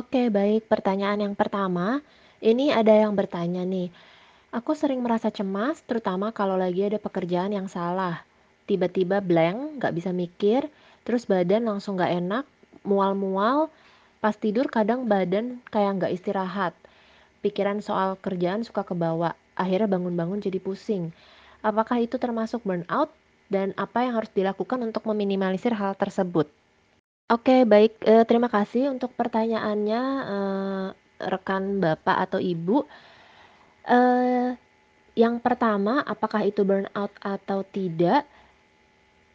Oke, baik. Pertanyaan yang pertama, ini ada yang bertanya nih, aku sering merasa cemas, terutama kalau lagi ada pekerjaan yang salah. Tiba-tiba blank, nggak bisa mikir, terus badan langsung nggak enak, mual-mual, pas tidur kadang badan kayak nggak istirahat. Pikiran soal kerjaan suka kebawa, akhirnya bangun-bangun jadi pusing. Apakah itu termasuk burnout? Dan apa yang harus dilakukan untuk meminimalisir hal tersebut? Oke, baik, eee, terima kasih untuk pertanyaannya, eee, rekan Bapak atau Ibu. Eee, yang pertama, apakah itu burnout atau tidak?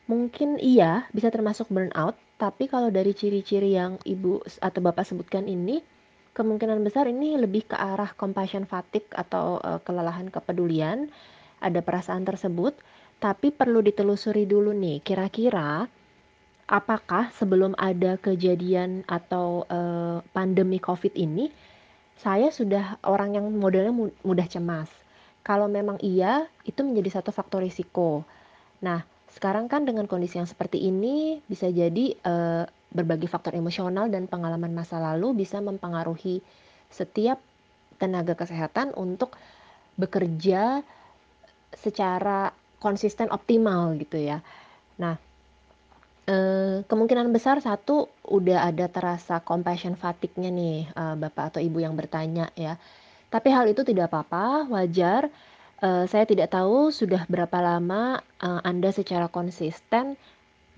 Mungkin iya, bisa termasuk burnout, tapi kalau dari ciri-ciri yang Ibu atau Bapak sebutkan ini, kemungkinan besar ini lebih ke arah compassion fatigue atau, eee, kelelahan kepedulian, ada perasaan tersebut, tapi perlu ditelusuri dulu nih, kira-kira apakah sebelum ada kejadian atau, eee, pandemi Covid ini, saya sudah orang yang modelnya mu mudah cemas. Kalau memang iya, itu menjadi satu faktor risiko. Nah, sekarang kan dengan kondisi yang seperti ini bisa jadi, eee, berbagai faktor emosional dan pengalaman masa lalu bisa mempengaruhi setiap tenaga kesehatan untuk bekerja secara konsisten optimal gitu ya. Nah, eee, kemungkinan besar satu udah ada terasa compassion fatigue-nya nih, eee, Bapak atau Ibu yang bertanya ya. Tapi hal itu tidak apa-apa, wajar. Eee, saya tidak tahu sudah berapa lama, eee, Anda secara konsisten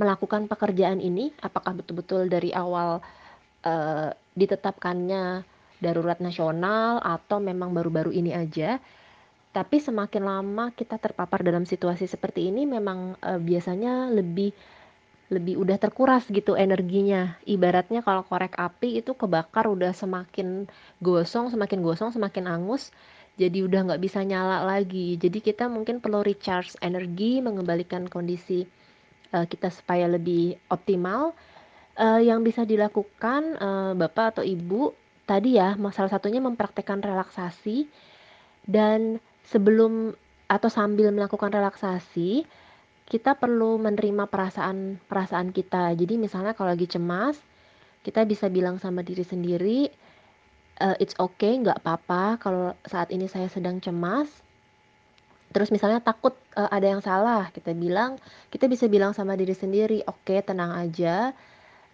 melakukan pekerjaan ini, apakah betul-betul dari awal, eee, ditetapkannya darurat nasional atau memang baru-baru ini aja. Tapi semakin lama kita terpapar dalam situasi seperti ini memang, eee, biasanya lebih lebih udah terkuras gitu energinya. Ibaratnya kalau korek api itu kebakar udah semakin gosong semakin gosong semakin angus, jadi udah nggak bisa nyala lagi. Jadi kita mungkin perlu recharge energi, mengembalikan kondisi, eee, kita supaya lebih optimal. Eee, yang bisa dilakukan, eee, Bapak atau Ibu, tadi ya, salah satunya mempraktekkan relaksasi, dan sebelum atau sambil melakukan relaksasi, kita perlu menerima perasaan-perasaan kita. Jadi misalnya kalau lagi cemas, kita bisa bilang sama diri sendiri, eee, "It's okay, nggak papa kalau saat ini saya sedang cemas." Terus misalnya takut, eee, ada yang salah, kita bilang kita bisa bilang sama diri sendiri, "Oke, tenang aja,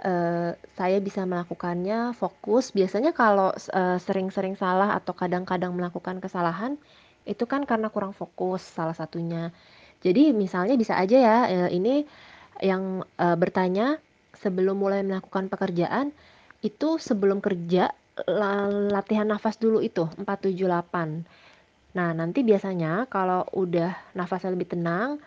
eee, saya bisa melakukannya, fokus." Biasanya kalau eee, sering-sering salah atau kadang-kadang melakukan kesalahan, itu kan karena kurang fokus salah satunya. Jadi misalnya bisa aja ya, eee, ini yang, eee, bertanya sebelum mulai melakukan pekerjaan, itu sebelum kerja la latihan nafas dulu itu 4, 7, 8. Nah, nanti biasanya kalau udah nafasnya lebih tenang,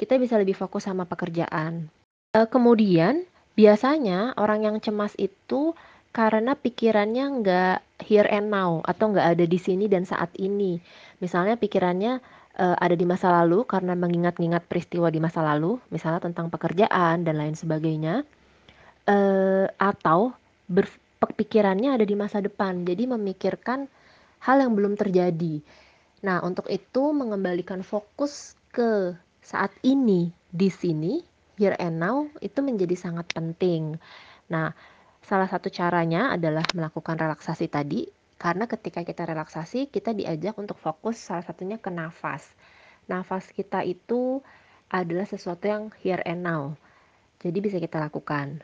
kita bisa lebih fokus sama pekerjaan. Eee, kemudian biasanya orang yang cemas itu karena pikirannya nggak here and now atau nggak ada di sini dan saat ini. Misalnya pikirannya, eee, ada di masa lalu karena mengingat-ingat peristiwa di masa lalu, misalnya tentang pekerjaan dan lain sebagainya, eee, atau berf pek pikirannya ada di masa depan, jadi memikirkan hal yang belum terjadi. Nah, untuk itu mengembalikan fokus ke saat ini, di sini, here and now, itu menjadi sangat penting. Nah, salah satu caranya adalah melakukan relaksasi tadi, karena ketika kita relaksasi, kita diajak untuk fokus salah satunya ke nafas. Nafas kita itu adalah sesuatu yang here and now, jadi bisa kita lakukan.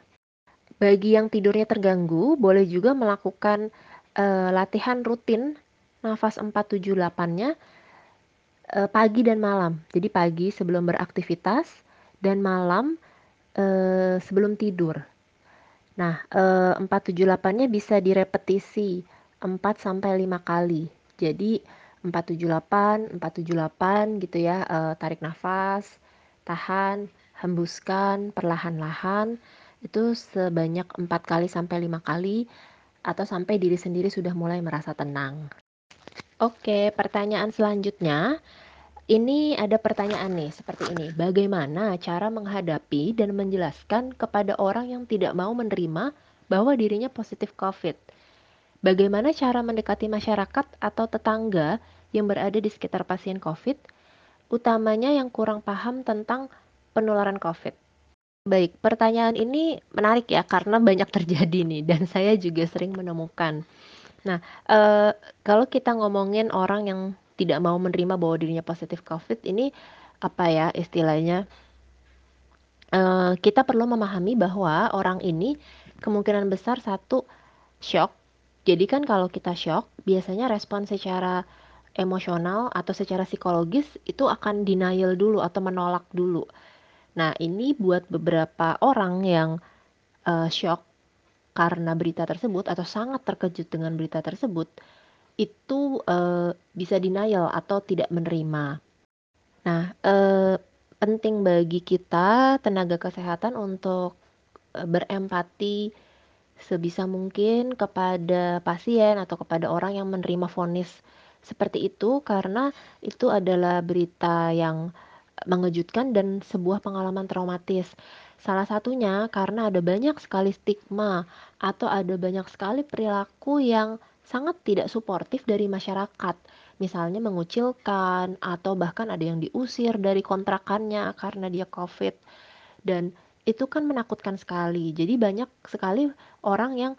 Bagi yang tidurnya terganggu, boleh juga melakukan, eee, latihan rutin nafas 4, 7, 8-nya, eee, pagi dan malam. Jadi pagi sebelum beraktivitas dan malam, eee, sebelum tidur. Nah, eee, 4, 7, 8-nya bisa direpetisi 4 sampai 5 kali. Jadi 4, 7, 8, 4, 7, 8 gitu ya, eee, tarik nafas, tahan, hembuskan perlahan-lahan, itu sebanyak 4 kali sampai 5 kali, atau sampai diri sendiri sudah mulai merasa tenang. Oke, pertanyaan selanjutnya, ini ada pertanyaan nih seperti ini, bagaimana cara menghadapi dan menjelaskan kepada orang yang tidak mau menerima bahwa dirinya positif Covid? Bagaimana cara mendekati masyarakat atau tetangga yang berada di sekitar pasien Covid, utamanya yang kurang paham tentang penularan Covid? Baik, pertanyaan ini menarik ya karena banyak terjadi nih dan saya juga sering menemukan. Nah, eee, kalau kita ngomongin orang yang tidak mau menerima bahwa dirinya positif Covid ini, apa ya istilahnya, eee, kita perlu memahami bahwa orang ini kemungkinan besar satu syok. Jadi kan kalau kita syok, biasanya respon secara emosional atau secara psikologis itu akan denial dulu atau menolak dulu. Nah, ini buat beberapa orang yang, eee, syok karena berita tersebut atau sangat terkejut dengan berita tersebut, itu, eee, bisa denial atau tidak menerima. Nah, eee, penting bagi kita tenaga kesehatan untuk, eee, berempati sebisa mungkin kepada pasien atau kepada orang yang menerima vonis seperti itu, karena itu adalah berita yang mengejutkan dan sebuah pengalaman traumatis. Salah satunya karena ada banyak sekali stigma atau ada banyak sekali perilaku yang sangat tidak suportif dari masyarakat. Misalnya mengucilkan atau bahkan ada yang diusir dari kontrakannya karena dia Covid. Dan itu kan menakutkan sekali. Jadi banyak sekali orang yang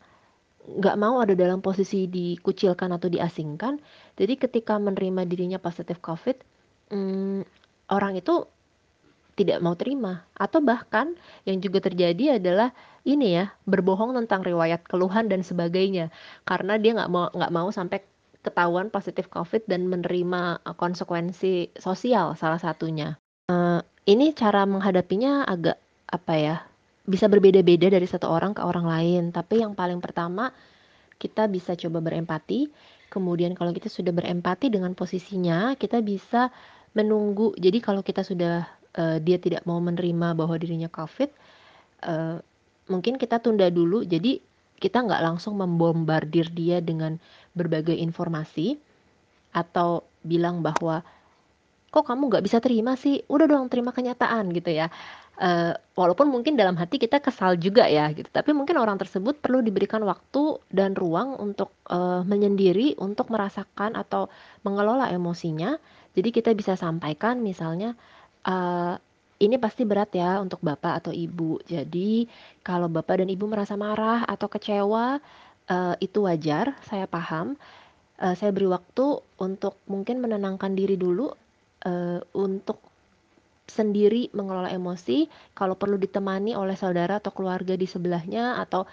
nggak mau ada dalam posisi dikucilkan atau diasingkan. Jadi ketika menerima dirinya positif Covid, mmm, orang itu tidak mau terima atau bahkan yang juga terjadi adalah ini ya, berbohong tentang riwayat keluhan dan sebagainya. Karena dia nggak mau nggak mau sampai ketahuan positif Covid dan menerima, eee, konsekuensi sosial salah satunya. Eee, ini cara menghadapinya agak, apa ya, bisa berbeda-beda dari satu orang ke orang lain, tapi yang paling pertama kita bisa coba berempati, kemudian kalau kita sudah berempati dengan posisinya, kita bisa menunggu. Jadi kalau kita sudah, eee, dia tidak mau menerima bahwa dirinya Covid, eee, mungkin kita tunda dulu, jadi kita nggak langsung membombardir dia dengan berbagai informasi, atau bilang bahwa, "Kok kamu nggak bisa terima sih? Udah dong terima kenyataan," gitu ya. Eee, walaupun mungkin dalam hati kita kesal juga ya gitu, tapi mungkin orang tersebut perlu diberikan waktu dan ruang untuk, eee, menyendiri untuk merasakan atau mengelola emosinya. Jadi kita bisa sampaikan misalnya, eee, "Ini pasti berat ya untuk Bapak atau Ibu. Jadi kalau Bapak dan Ibu merasa marah atau kecewa, eee, itu wajar, saya paham. Eee, saya beri waktu untuk mungkin menenangkan diri dulu, eee, untuk sendiri mengelola emosi, kalau perlu ditemani oleh saudara atau keluarga di sebelahnya atau,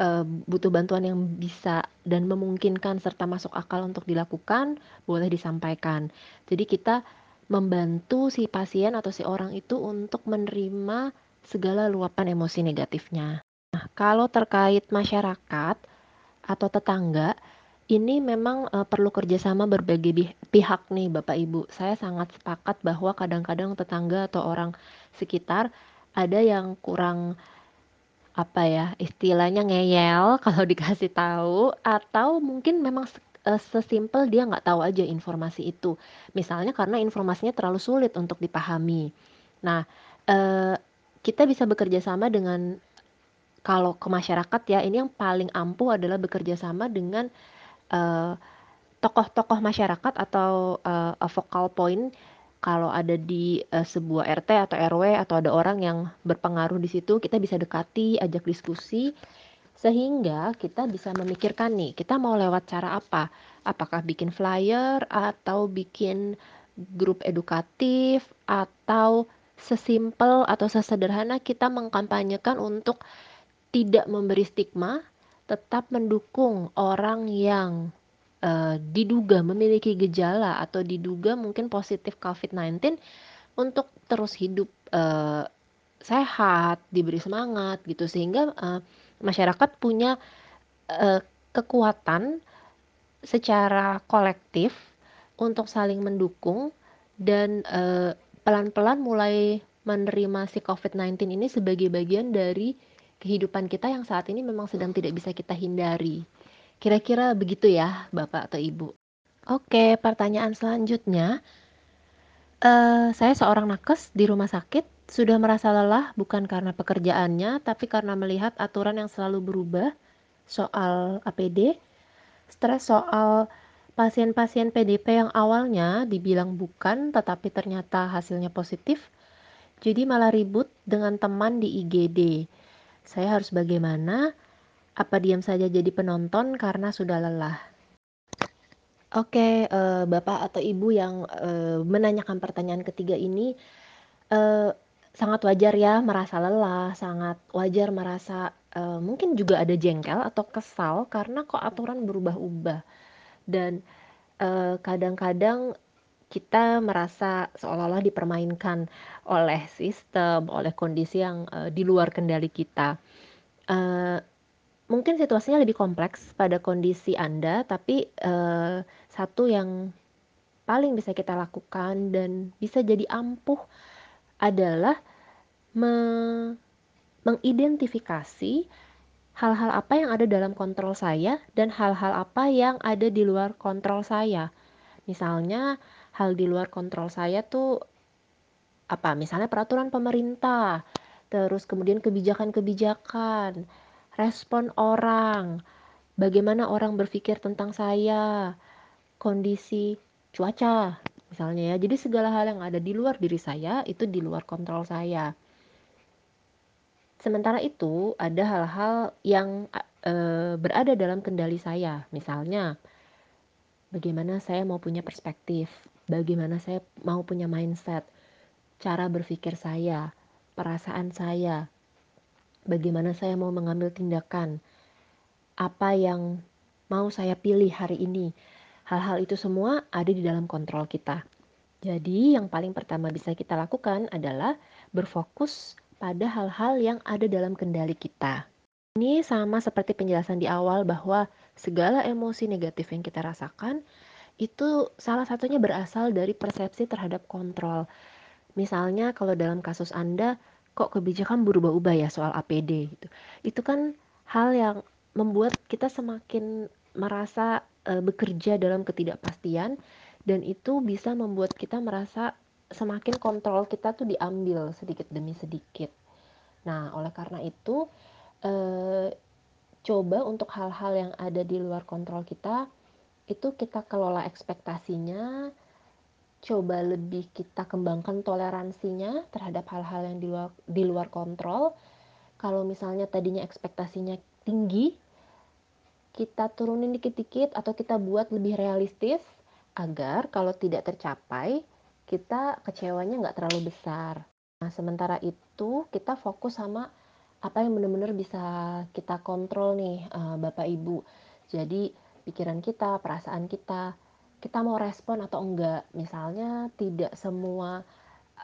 eee, butuh bantuan yang bisa dan memungkinkan serta masuk akal untuk dilakukan, boleh disampaikan. Jadi kita membantu si pasien atau si orang itu untuk menerima segala luapan emosi negatifnya. Nah, kalau terkait masyarakat atau tetangga, ini memang, eee, perlu kerjasama berbagai pihak nih Bapak Ibu. Saya sangat sepakat bahwa kadang-kadang tetangga atau orang sekitar ada yang kurang, apa ya, istilahnya ngeyel kalau dikasih tahu atau mungkin memang eee, sesimpel dia nggak tahu aja informasi itu. Misalnya karena informasinya terlalu sulit untuk dipahami. Nah, eee, kita bisa bekerja sama dengan kalau ke masyarakat ya, ini yang paling ampuh adalah bekerja sama dengan tokoh-tokoh masyarakat atau, eee, focal point kalau ada di, eee, sebuah RT atau RW atau ada orang yang berpengaruh di situ, kita bisa dekati, ajak diskusi, sehingga kita bisa memikirkan nih, kita mau lewat cara apa? Apakah bikin flyer atau bikin grup edukatif atau sesimpel atau sesederhana kita mengkampanyekan untuk tidak memberi stigma, tetap mendukung orang yang, eee, diduga memiliki gejala atau diduga mungkin positif COVID-19 untuk terus hidup, eee, sehat, diberi semangat gitu. Sehingga, eee, masyarakat punya, eee, kekuatan secara kolektif untuk saling mendukung dan, pelan-pelan mulai menerima si COVID-19 ini sebagai bagian dari kehidupan kita yang saat ini memang sedang tidak bisa kita hindari. Kira-kira begitu ya, Bapak atau Ibu? Oke, pertanyaan selanjutnya, eee, saya seorang nakes di rumah sakit, sudah merasa lelah bukan karena pekerjaannya, tapi karena melihat aturan yang selalu berubah soal APD, stres soal pasien-pasien PDP yang awalnya dibilang bukan, tetapi ternyata hasilnya positif, jadi malah ribut dengan teman di IGD. Saya harus bagaimana? Apa diam saja jadi penonton karena sudah lelah? Oke, eee, Bapak atau Ibu yang, eee, menanyakan pertanyaan ketiga ini, eee, sangat wajar ya merasa lelah, sangat wajar merasa, eee, mungkin juga ada jengkel atau kesal karena kok aturan berubah-ubah. Dan, eee, kadang-kadang kita merasa seolah-olah dipermainkan oleh sistem, oleh kondisi yang, eee, di luar kendali kita. Eee, mungkin situasinya lebih kompleks pada kondisi Anda, tapi, eee, satu yang paling bisa kita lakukan dan bisa jadi ampuh adalah me mengidentifikasi hal-hal apa yang ada dalam kontrol saya dan hal-hal apa yang ada di luar kontrol saya. Misalnya hal di luar kontrol saya tuh apa, misalnya peraturan pemerintah, terus kemudian kebijakan-kebijakan, respon orang, bagaimana orang berpikir tentang saya, kondisi cuaca misalnya ya. Jadi segala hal yang ada di luar diri saya itu di luar kontrol saya. Sementara itu ada hal-hal yang e, berada dalam kendali saya. Misalnya bagaimana saya mau punya perspektif, bagaimana saya mau punya mindset, cara berpikir saya, perasaan saya, bagaimana saya mau mengambil tindakan, apa yang mau saya pilih hari ini. Hal-hal itu semua ada di dalam kontrol kita. Jadi, yang paling pertama bisa kita lakukan adalah berfokus pada hal-hal yang ada dalam kendali kita. Ini sama seperti penjelasan di awal bahwa segala emosi negatif yang kita rasakan itu salah satunya berasal dari persepsi terhadap kontrol. Misalnya kalau dalam kasus Anda, kok kebijakan berubah-ubah ya soal APD gitu. Itu kan hal yang membuat kita semakin merasa e, bekerja dalam ketidakpastian dan itu bisa membuat kita merasa semakin kontrol kita tuh diambil sedikit demi sedikit. Nah, oleh karena itu e, coba untuk hal-hal yang ada di luar kontrol kita itu kita kelola ekspektasinya, coba lebih kita kembangkan toleransinya terhadap hal-hal yang di luar, di luar kontrol. Kalau misalnya tadinya ekspektasinya tinggi, kita turunin dikit-dikit atau kita buat lebih realistis agar kalau tidak tercapai, kita kecewanya nggak terlalu besar. Nah, sementara itu kita fokus sama apa yang benar-benar bisa kita kontrol nih, uh, Bapak Ibu. Jadi, pikiran kita, perasaan kita, kita mau respon atau enggak. Misalnya tidak semua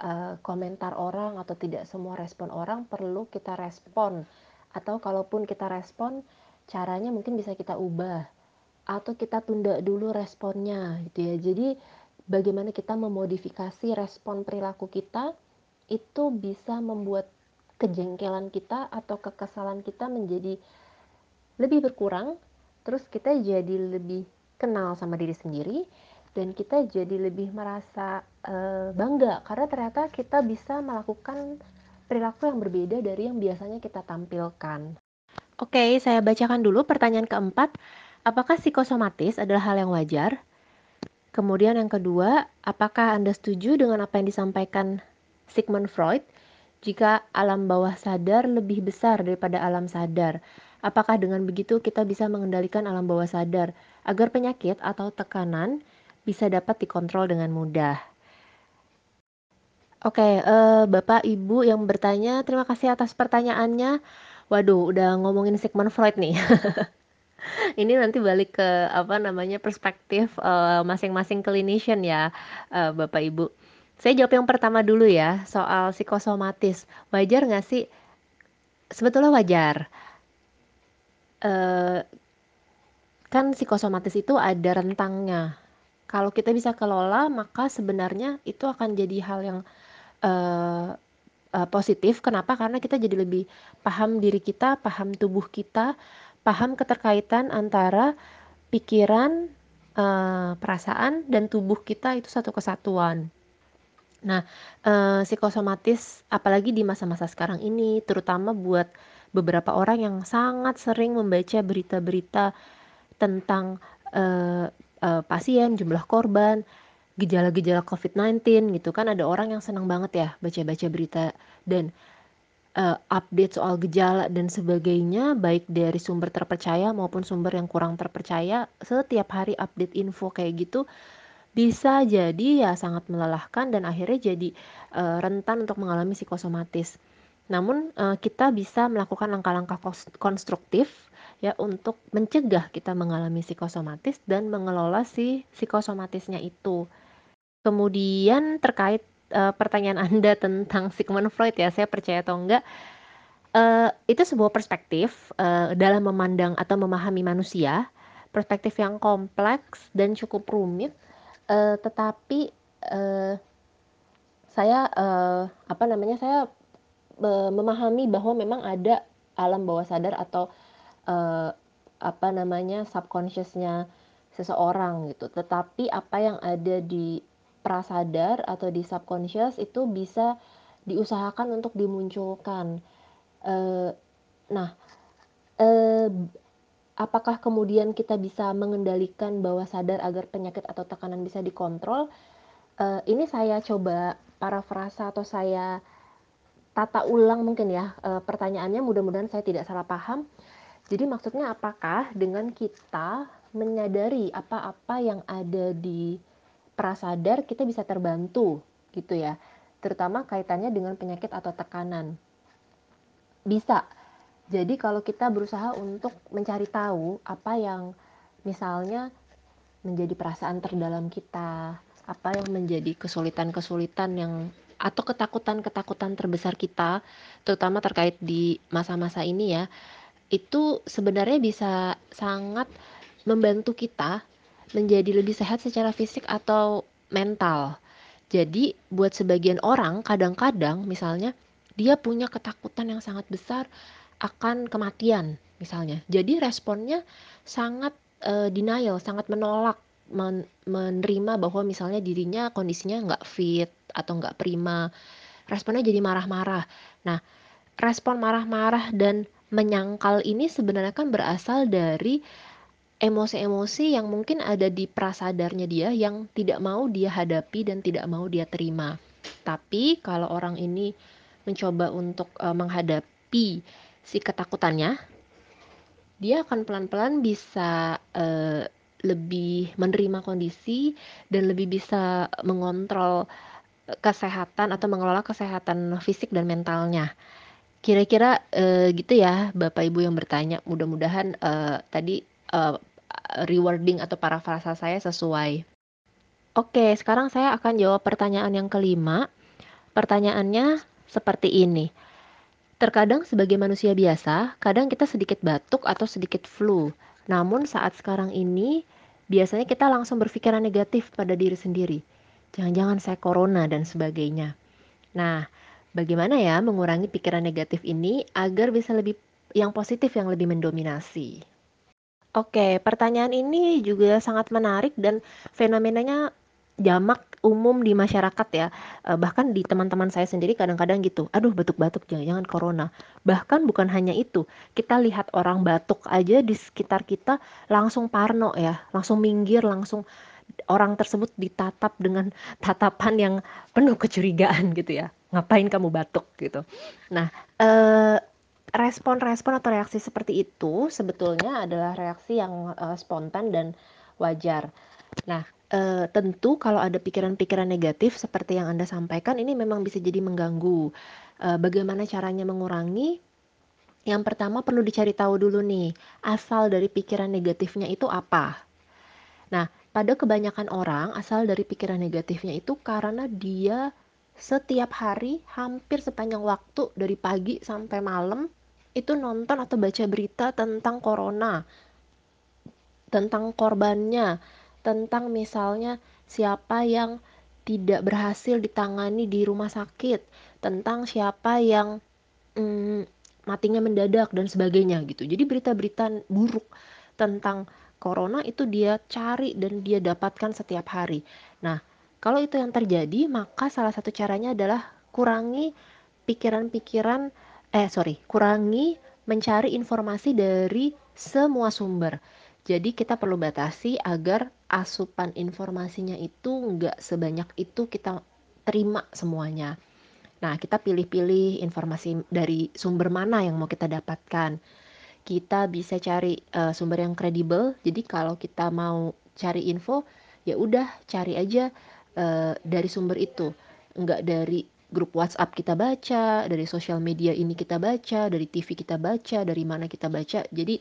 uh, komentar orang atau tidak semua respon orang perlu kita respon. Atau kalaupun kita respon, caranya mungkin bisa kita ubah atau kita tunda dulu responnya gitu ya. Jadi bagaimana kita memodifikasi respon perilaku kita itu bisa membuat kejengkelan kita atau kekesalan kita menjadi lebih berkurang terus kita jadi lebih kenal sama diri sendiri dan kita jadi lebih merasa uh, bangga karena ternyata kita bisa melakukan perilaku yang berbeda dari yang biasanya kita tampilkan. Oke, saya bacakan dulu pertanyaan keempat. Apakah psikosomatis adalah hal yang wajar? Kemudian yang kedua, apakah Anda setuju dengan apa yang disampaikan Sigmund Freud? Jika alam bawah sadar lebih besar daripada alam sadar, Apakah dengan begitu kita bisa mengendalikan alam bawah sadar agar penyakit atau tekanan bisa dapat dikontrol dengan mudah? Oke, uh, Bapak Ibu yang bertanya, terima kasih atas pertanyaannya. Waduh, udah ngomongin Sigmund Freud nih. Ini nanti balik ke apa namanya perspektif uh, masing-masing clinician ya, uh, Bapak Ibu. Saya jawab yang pertama dulu ya, soal psikosomatis. Wajar nggak sih? Sebetulnya wajar uh, kan psikosomatis itu ada rentangnya. Kalau kita bisa kelola, maka sebenarnya itu akan jadi hal yang uh, uh, positif. Kenapa? Karena kita jadi lebih paham diri kita, paham tubuh kita, paham keterkaitan antara pikiran, uh, perasaan, dan tubuh kita itu satu kesatuan. Nah, uh, psikosomatis apalagi di masa-masa sekarang ini, terutama buat beberapa orang yang sangat sering membaca berita-berita tentang uh, uh, pasien, jumlah korban. gejala-gejala COVID-19 gitu kan ada orang yang senang banget ya baca-baca berita dan uh, update soal gejala dan sebagainya baik dari sumber terpercaya maupun sumber yang kurang terpercaya setiap hari update info kayak gitu bisa jadi ya sangat melelahkan dan akhirnya jadi uh, rentan untuk mengalami psikosomatis. Namun uh, kita bisa melakukan langkah-langkah konstruktif ya untuk mencegah kita mengalami psikosomatis dan mengelola si psikosomatisnya itu. Kemudian terkait uh, pertanyaan Anda tentang Sigmund Freud ya, saya percaya atau enggak, uh, itu sebuah perspektif uh, dalam memandang atau memahami manusia, perspektif yang kompleks dan cukup rumit, uh, tetapi uh, saya uh, apa namanya saya uh, memahami bahwa memang ada alam bawah sadar atau uh, apa namanya subconsciousnya seseorang gitu. Tetapi apa yang ada di prasadar atau di subconscious itu bisa diusahakan untuk dimunculkan. Uh, nah, uh, apakah kemudian kita bisa mengendalikan bawah sadar agar penyakit atau tekanan bisa dikontrol? Uh, ini saya coba parafrasa atau saya tata ulang mungkin ya uh, pertanyaannya mudah-mudahan saya tidak salah paham. Jadi maksudnya apakah dengan kita menyadari apa-apa yang ada di prasadar kita bisa terbantu gitu ya? Terutama kaitannya dengan penyakit atau tekanan. Bisa. Jadi kalau kita berusaha untuk mencari tahu apa yang misalnya menjadi perasaan terdalam kita apa yang menjadi kesulitan-kesulitan yang atau ketakutan-ketakutan terbesar kita terutama terkait di masa-masa ini ya itu sebenarnya bisa sangat membantu kita menjadi lebih sehat secara fisik atau mental. Jadi buat sebagian orang kadang-kadang misalnya dia punya ketakutan yang sangat besar akan kematian misalnya. Jadi responnya sangat uh, denial, sangat menolak men menerima bahwa misalnya dirinya kondisinya nggak fit atau nggak prima. Responnya jadi marah-marah. Nah, respon marah-marah dan menyangkal ini sebenarnya kan berasal dari emosi-emosi yang mungkin ada di prasadarnya dia yang tidak mau dia hadapi dan tidak mau dia terima. Tapi kalau orang ini mencoba untuk uh, menghadapi si ketakutannya, dia akan pelan-pelan bisa uh, lebih menerima kondisi dan lebih bisa mengontrol kesehatan atau mengelola kesehatan fisik dan mentalnya. Kira-kira uh, gitu ya, Bapak Ibu yang bertanya. Mudah-mudahan uh, tadi uh, rewarding atau parafrasa saya sesuai. Oke, sekarang saya akan jawab pertanyaan yang kelima. Pertanyaannya seperti ini. Terkadang sebagai manusia biasa, kadang kita sedikit batuk atau sedikit flu. Namun saat sekarang ini, biasanya kita langsung berpikiran negatif pada diri sendiri. Jangan-jangan saya corona dan sebagainya. Nah, bagaimana ya mengurangi pikiran negatif ini agar bisa lebih yang positif yang lebih mendominasi? Oke, pertanyaan ini juga sangat menarik dan fenomenanya jamak umum di masyarakat ya. Eh, bahkan di teman-teman saya sendiri kadang-kadang gitu, aduh batuk-batuk jangan-jangan corona. Bahkan bukan hanya itu, kita lihat orang batuk aja di sekitar kita langsung parno ya, langsung minggir, langsung orang tersebut ditatap dengan tatapan yang penuh kecurigaan gitu ya. Ngapain kamu batuk gitu. Nah, eh respon-respon atau reaksi seperti itu sebetulnya adalah reaksi yang uh, spontan dan wajar. Nah, uh, tentu kalau ada pikiran-pikiran negatif seperti yang Anda sampaikan ini memang bisa jadi mengganggu. Uh, bagaimana caranya mengurangi? Yang pertama perlu dicari tahu dulu nih, asal dari pikiran negatifnya itu apa. Nah, pada kebanyakan orang asal dari pikiran negatifnya itu karena dia setiap hari hampir sepanjang waktu dari pagi sampai malam itu nonton atau baca berita tentang corona, tentang korbannya, tentang misalnya siapa yang tidak berhasil ditangani di rumah sakit, tentang siapa yang mm, matinya mendadak dan sebagainya gitu. Jadi berita-berita buruk tentang corona itu dia cari dan dia dapatkan setiap hari. Nah, kalau itu yang terjadi, maka salah satu caranya adalah kurangi pikiran-pikiran eh sorry, kurangi mencari informasi dari semua sumber. Jadi kita perlu batasi agar asupan informasinya itu nggak sebanyak itu kita terima semuanya. Nah, kita pilih-pilih informasi dari sumber mana yang mau kita dapatkan. Kita bisa cari uh, sumber yang kredibel. Jadi kalau kita mau cari info, ya udah cari aja uh, dari sumber itu, nggak dari grup WhatsApp kita baca, dari sosial media ini kita baca, dari TV kita baca, dari mana kita baca. Jadi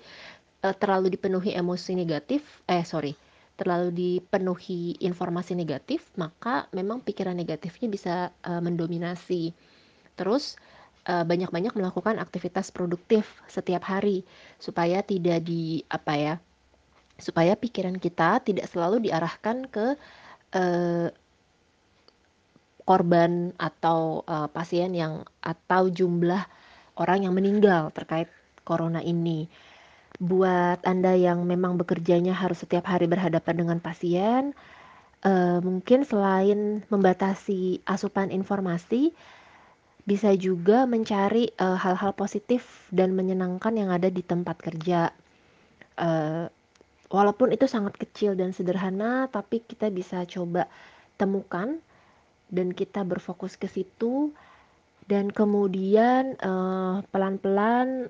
uh, terlalu dipenuhi emosi negatif, eh sorry, terlalu dipenuhi informasi negatif, maka memang pikiran negatifnya bisa uh, mendominasi. Terus banyak-banyak melakukan aktivitas produktif setiap hari supaya tidak di apa ya? Supaya pikiran kita tidak selalu diarahkan ke uh, korban atau uh, pasien yang atau jumlah orang yang meninggal terkait corona ini. Buat Anda yang memang bekerjanya harus setiap hari berhadapan dengan pasien, uh, mungkin selain membatasi asupan informasi, bisa juga mencari hal-hal uh, positif dan menyenangkan yang ada di tempat kerja. Uh, walaupun itu sangat kecil dan sederhana, tapi kita bisa coba temukan dan kita berfokus ke situ dan kemudian uh, pelan-pelan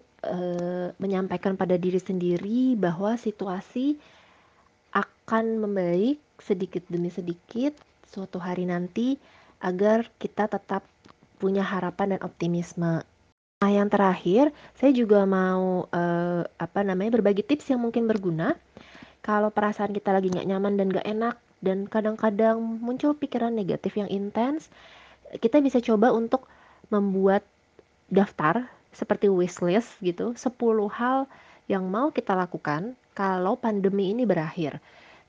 menyampaikan pada diri sendiri bahwa situasi akan membaik sedikit demi sedikit suatu hari nanti agar kita tetap punya harapan dan optimisme. Nah, yang terakhir, saya juga mau uh, apa namanya berbagi tips yang mungkin berguna. Kalau perasaan kita lagi nggak nyaman dan nggak enak, dan kadang-kadang muncul pikiran negatif yang intens, kita bisa coba untuk membuat daftar seperti wishlist gitu, 10 hal yang mau kita lakukan kalau pandemi ini berakhir.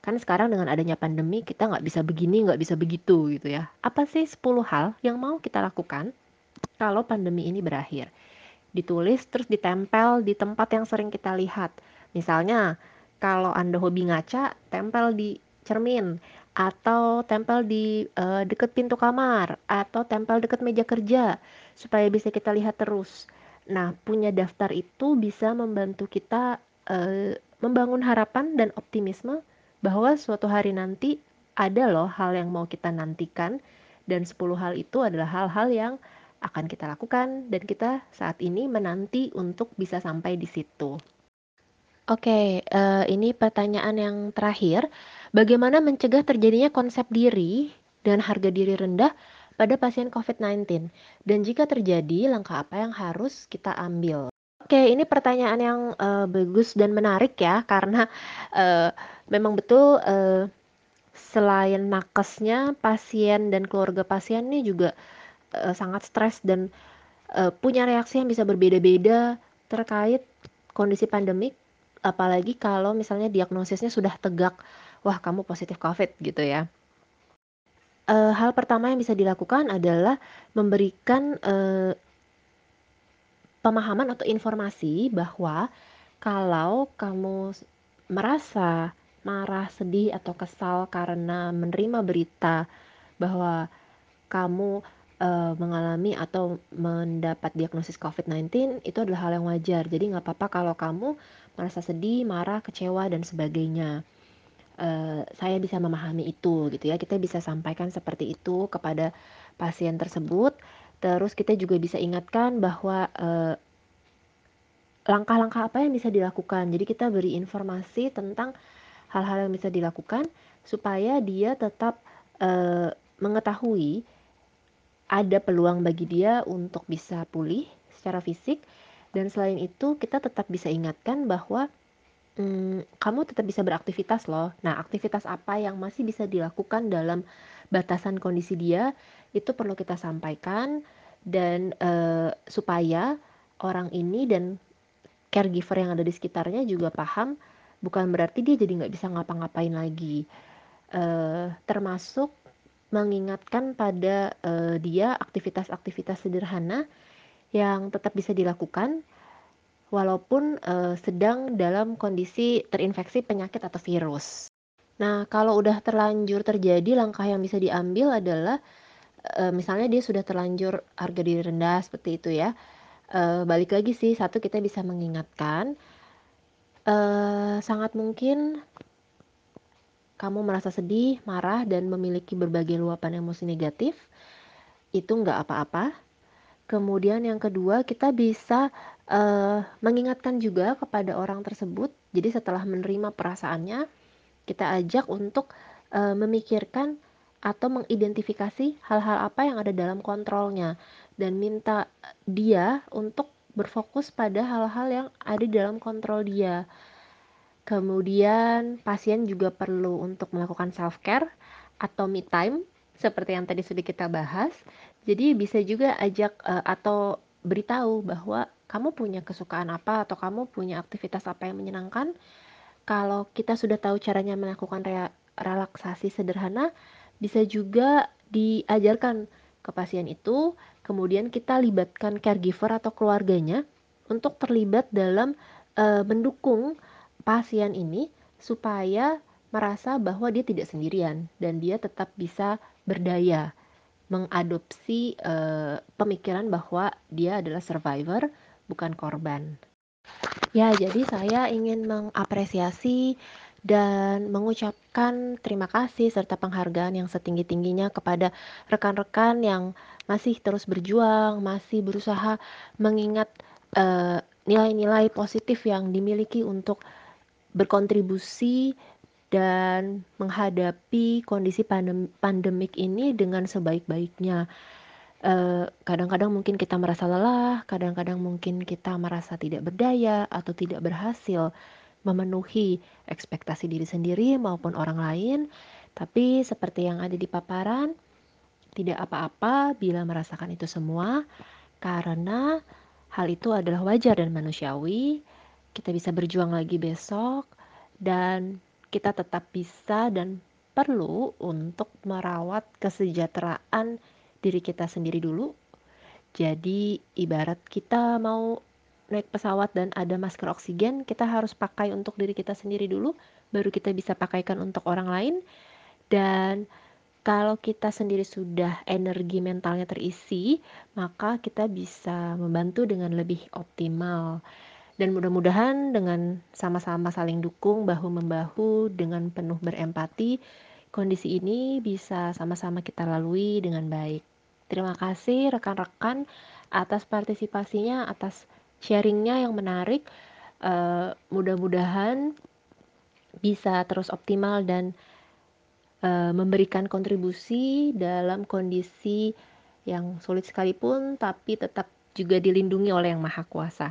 Kan sekarang dengan adanya pandemi kita nggak bisa begini, nggak bisa begitu gitu ya. Apa sih 10 hal yang mau kita lakukan kalau pandemi ini berakhir? Ditulis terus ditempel di tempat yang sering kita lihat. Misalnya, kalau Anda hobi ngaca, tempel di cermin atau tempel di uh, deket pintu kamar atau tempel deket meja kerja supaya bisa kita lihat terus. Nah, punya daftar itu bisa membantu kita uh, membangun harapan dan optimisme bahwa suatu hari nanti ada loh hal yang mau kita nantikan dan 10 hal itu adalah hal-hal yang akan kita lakukan dan kita saat ini menanti untuk bisa sampai di situ. Oke, uh, ini pertanyaan yang terakhir. Bagaimana mencegah terjadinya konsep diri dan harga diri rendah pada pasien COVID-19? Dan jika terjadi, langkah apa yang harus kita ambil? Oke, ini pertanyaan yang uh, bagus dan menarik ya, karena uh, memang betul uh, selain nakesnya, pasien dan keluarga pasien ini juga uh, sangat stres dan uh, punya reaksi yang bisa berbeda-beda terkait kondisi pandemik apalagi kalau misalnya diagnosisnya sudah tegak, wah kamu positif COVID gitu ya. E, hal pertama yang bisa dilakukan adalah memberikan e, pemahaman atau informasi bahwa kalau kamu merasa marah, sedih, atau kesal karena menerima berita bahwa kamu uh, mengalami atau mendapat diagnosis COVID-19 itu adalah hal yang wajar. Jadi nggak apa-apa kalau kamu merasa sedih, marah, kecewa dan sebagainya. Uh, saya bisa memahami itu gitu ya. Kita bisa sampaikan seperti itu kepada pasien tersebut. Terus kita juga bisa ingatkan bahwa uh, langkah-langkah apa yang bisa dilakukan. Jadi kita beri informasi tentang hal-hal yang bisa dilakukan supaya dia tetap uh, mengetahui ada peluang bagi dia untuk bisa pulih secara fisik dan selain itu kita tetap bisa ingatkan bahwa hmm, kamu tetap bisa beraktivitas loh. Nah, aktivitas apa yang masih bisa dilakukan dalam batasan kondisi dia itu perlu kita sampaikan dan uh, supaya orang ini dan caregiver yang ada di sekitarnya juga paham bukan berarti dia jadi nggak bisa ngapa-ngapain lagi. Uh, termasuk mengingatkan pada uh, dia aktivitas-aktivitas sederhana yang tetap bisa dilakukan walaupun uh, sedang dalam kondisi terinfeksi penyakit atau virus. Nah, kalau udah terlanjur terjadi, langkah yang bisa diambil adalah uh, misalnya dia sudah terlanjur harga diri rendah seperti itu ya. Uh, balik lagi sih, satu kita bisa mengingatkan Eee, sangat mungkin kamu merasa sedih, marah, dan memiliki berbagai luapan emosi negatif, itu nggak apa-apa. Kemudian yang kedua, kita bisa, eee, mengingatkan juga kepada orang tersebut. Jadi setelah menerima perasaannya, kita ajak untuk, eee, memikirkan atau mengidentifikasi hal-hal apa yang ada dalam kontrolnya, dan minta dia untuk berfokus pada hal-hal yang ada dalam kontrol dia. Kemudian pasien juga perlu untuk melakukan self-care atau me time, seperti yang tadi sudah kita bahas. Jadi bisa juga ajak, eee, atau beritahu bahwa kamu punya kesukaan apa atau kamu punya aktivitas apa yang menyenangkan. Kalau kita sudah tahu caranya melakukan rea relaksasi sederhana, bisa juga diajarkan ke pasien itu, kemudian kita libatkan caregiver atau keluarganya untuk terlibat dalam, eee, mendukung pasien ini supaya merasa bahwa dia tidak sendirian dan dia tetap bisa berdaya, mengadopsi, eee, pemikiran bahwa dia adalah survivor, bukan korban. Ya, jadi saya ingin mengapresiasi dan mengucapkan terima kasih serta penghargaan yang setinggi-tingginya kepada rekan-rekan yang masih terus berjuang, masih berusaha mengingat, eee, nilai-nilai positif yang dimiliki untuk berkontribusi dan menghadapi kondisi pandem pandemik ini dengan sebaik-baiknya. Eee, kadang-kadang mungkin kita merasa lelah, kadang-kadang mungkin kita merasa tidak berdaya atau tidak berhasil memenuhi ekspektasi diri sendiri maupun orang lain. Tapi seperti yang ada di paparan, tidak apa-apa bila merasakan itu semua, karena hal itu adalah wajar dan manusiawi. Kita bisa berjuang lagi besok, dan kita tetap bisa dan perlu untuk merawat kesejahteraan diri kita sendiri dulu. Jadi ibarat kita mau naik pesawat dan ada masker oksigen, kita harus pakai untuk diri kita sendiri dulu, baru kita bisa pakaikan untuk orang lain. Dan kalau kita sendiri sudah energi mentalnya terisi, maka kita bisa membantu dengan lebih optimal. Dan mudah-mudahan dengan sama-sama saling dukung bahu-membahu dengan penuh berempati, kondisi ini bisa sama-sama kita lalui dengan baik. Terima kasih rekan-rekan atas partisipasinya, atas sharing-nya yang menarik. Eee, mudah-mudahan bisa terus optimal dan, eee, memberikan kontribusi dalam kondisi yang sulit sekalipun, tapi tetap juga dilindungi oleh Yang Maha Kuasa.